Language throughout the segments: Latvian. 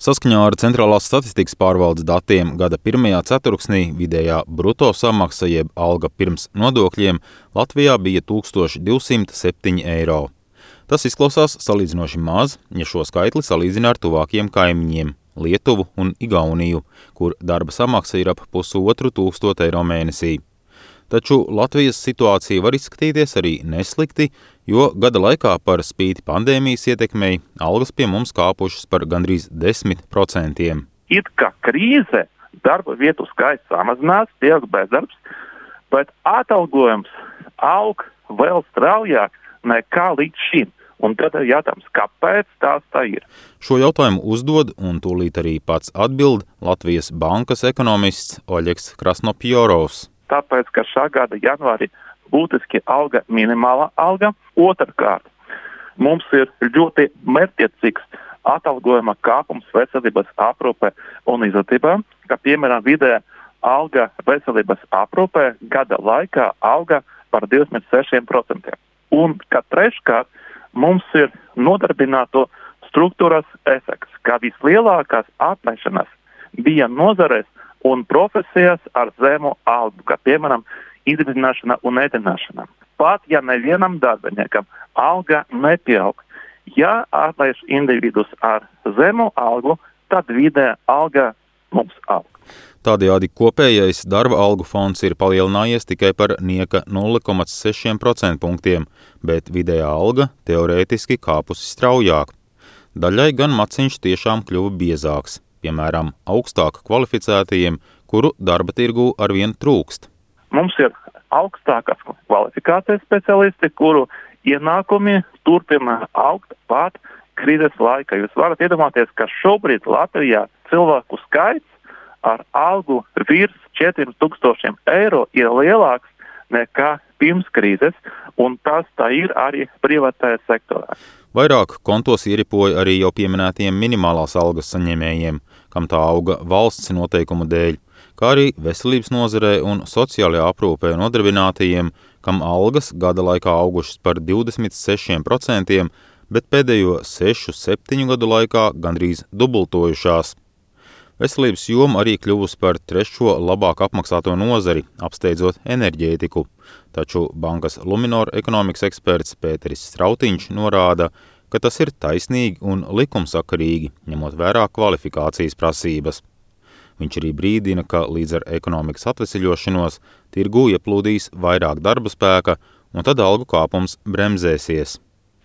Saskaņā ar Centrālās statistikas pārvaldes datiem gada pirmajā ceturksnī vidējā bruto samaksa jeb alga pirms nodokļiem Latvijā bija 1207 eiro. Tas izklausās salīdzinoši maz, ja šo skaitli salīdzina ar tuvākiem kaimiņiem - Lietuvu un Igauniju, kur darba samaksa ir ap pusotru tūkstotu eiro mēnesī. Taču Latvijas situācija var izskatīties arī neslikti, jo gada laikā par spīti pandēmijas ietekmei algas pie mums kāpušas par gandrīz 10%. It kā krīze, darba vietu skaits samazinās, pieaug bezdarbs, bet atalgojums aug vēl straujāk nekā līdz šim. Un tad ir jautājums, kāpēc tās tā ir? Šo jautājumu uzdod un tūlīt arī pats atbild Latvijas bankas ekonomists Oļegs Krasnopjorovs tāpēc, ka šā gada janvārī būtiski auga minimālā alga. Otrakārt, mums ir ļoti mērķiecīgs atalgojuma kāpums veselības aprūpē un izglītībā, kā piemēram vidējā alga veselības aprūpē gada laikā auga par 26%. Un kā treškārt, mums ir nodarbināto struktūras efekts, kā vislielākās atlaišanas bija nozarēs, un profesijas ar zemu algu, kā piemēram izredzināšana un ēdināšana. Pat ja nevienam darbiniekam alga nepieaug, ja atlaiž individus ar zemu algu, tad vidē alga mums aug. Tādējādi kopējais darba algu fonds ir palielinājies tikai par nieka 0,6% punktiem, bet vidējā alga teorētiski kāpusi straujāk. Daļai gan maciņš tiešām kļuva biezāks piemēram, augstāk kvalificētajiem, kuru darba tirgū arvien trūkst. Mums ir augstākās kvalifikācijas speciālisti, kuru ienākumi turpina augt pat krīzes laikā. Jūs varat iedomāties, ka šobrīd Latvijā cilvēku skaits ar algu virs 4000 eiro ir lielāks nekā pirms krīzes, un tas tā ir arī privātajā sektorā. Vairāk kontos ieripoja arī jau pieminētiem minimālās algas saņēmējiem, kam tā auga valsts noteikumu dēļ, kā arī veselības nozarē un sociālajā aprūpē nodarbinātajiem, kam algas gada laikā augušas par 26%, bet pēdējo 6-7 gadu laikā gandrīz dubultojušās. Veselības joma arī kļuvusi par trešo labāk apmaksāto nozari, apsteidzot enerģētiku. Taču bankas Luminor ekonomikas eksperts Pēteris Strautiņš norāda, ka tas ir taisnīgi un likumsakarīgi, ņemot vērā kvalifikācijas prasības. Viņš arī brīdina, ka līdz ar ekonomikas atvesaļošanos tirgu ieplūdīs vairāk darba spēka, un tad algu kāpums bremzēsies.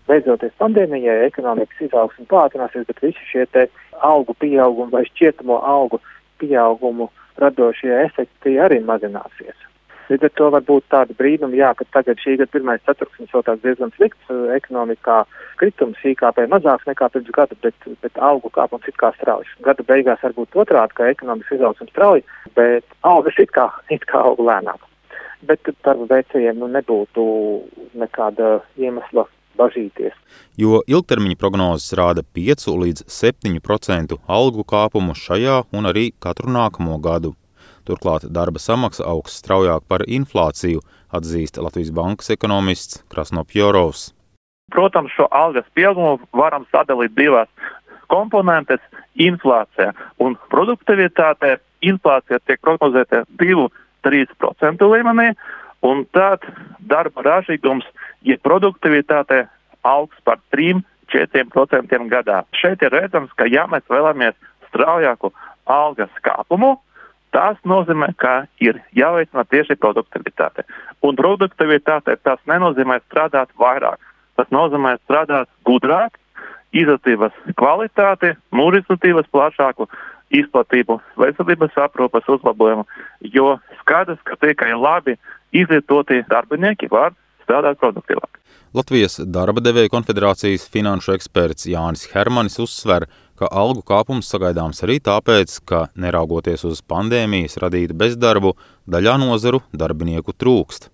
Beidzoties pandēmijai, ekonomikas izaugsme pātrināsies, bet visi šie te algu pieaugumu vai šķietamo algu pieaugumu radošie efekti arī mazināsies. Līdz ar to var būt tāda brīnuma, jā, ka tagad šī gada pirmais ceturksnis vēl tāds diezgan slikts, ekonomikā kritums IKP mazāks nekā pirms gada, bet, bet algu kāpums it kā strauji. Gada beigās varbūt otrādi, ka ekonomikas izaugsme strauji, bet algas it kā, it kā aug lēnāk. Bet darba veicējiem nu, nebūtu nekāda iemesla bažīties. Jo ilgtermiņa prognozes rāda 5 līdz 7% algu kāpumu šajā un arī katru nākamo gadu. Turklāt darba samaksa augs straujāk par inflāciju, atzīst Latvijas bankas ekonomists Krasnopjorovs. Protams, šo algas pieaugumu varam sadalīt divās komponentes - inflācija un produktivitāte. Inflācija tiek prognozēta 2-3% līmenī, un tad darba ražīgums ja produktivitāte augs par 3-4% gadā. Šeit ir redzams, ka ja mēs vēlamies straujāku algas kāpumu, tas nozīmē, ka ir jāveicina tieši produktivitāte. Un produktivitāte tas nenozīmē strādāt vairāk. Tas nozīmē strādāt gudrāk, izglītības kvalitāti, mūža izglītības plašāku izplatību, veselības aprūpas uzlabojumu, jo skaidrs, ka tikai labi izglītoti darbinieki var strādāt produktīvāk. Latvijas darba devēja konfederācijas finanšu eksperts Jānis Hermanis uzsver, ka algu kāpums sagaidāms arī tāpēc, ka neraugoties uz pandēmijas radītu bezdarbu, daļā nozaru darbinieku trūkst.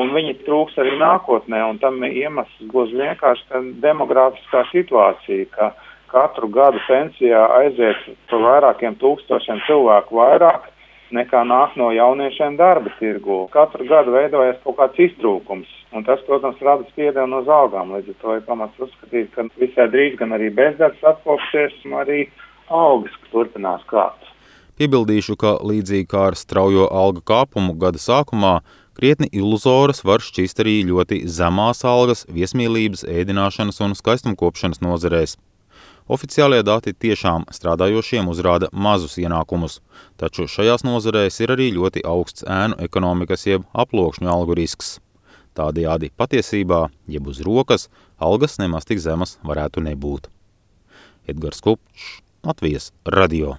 Un viņi trūks arī nākotnē, un tam iemesls gluži vienkārši tā demografiskā situācija, ka katru gadu pensijā aiziet par vairākiem tūkstošiem cilvēku vairāk, nekā nāk no jauniešiem darba tirgu. Katru gadu veidojas kaut kāds iztrūkums, un tas, protams, rada spiedienu uz algām. Līdz ar to ir pamats uzskatīt, ka visai drīz gan arī bezdarbs atkopsies, arī algas turpinās kāpt. Piebildīšu, ka līdzīgi kā ar straujo algu kāpumu gada sākumā, krietni iluzoras var šķist arī ļoti zemās algas viesmīlības, ēdināšanas un skaistumkopšanas nozarēs. Oficiālie dati tiešām strādājošiem uzrāda mazus ienākumus, taču šajās nozarēs ir arī ļoti augsts ēnu ekonomikas jeb aploksņu algu risks. Tādējādi patiesībā, jeb uz rokas, algas nemaz tik zemas varētu nebūt. Edgars Kupčs, Latvijas radio.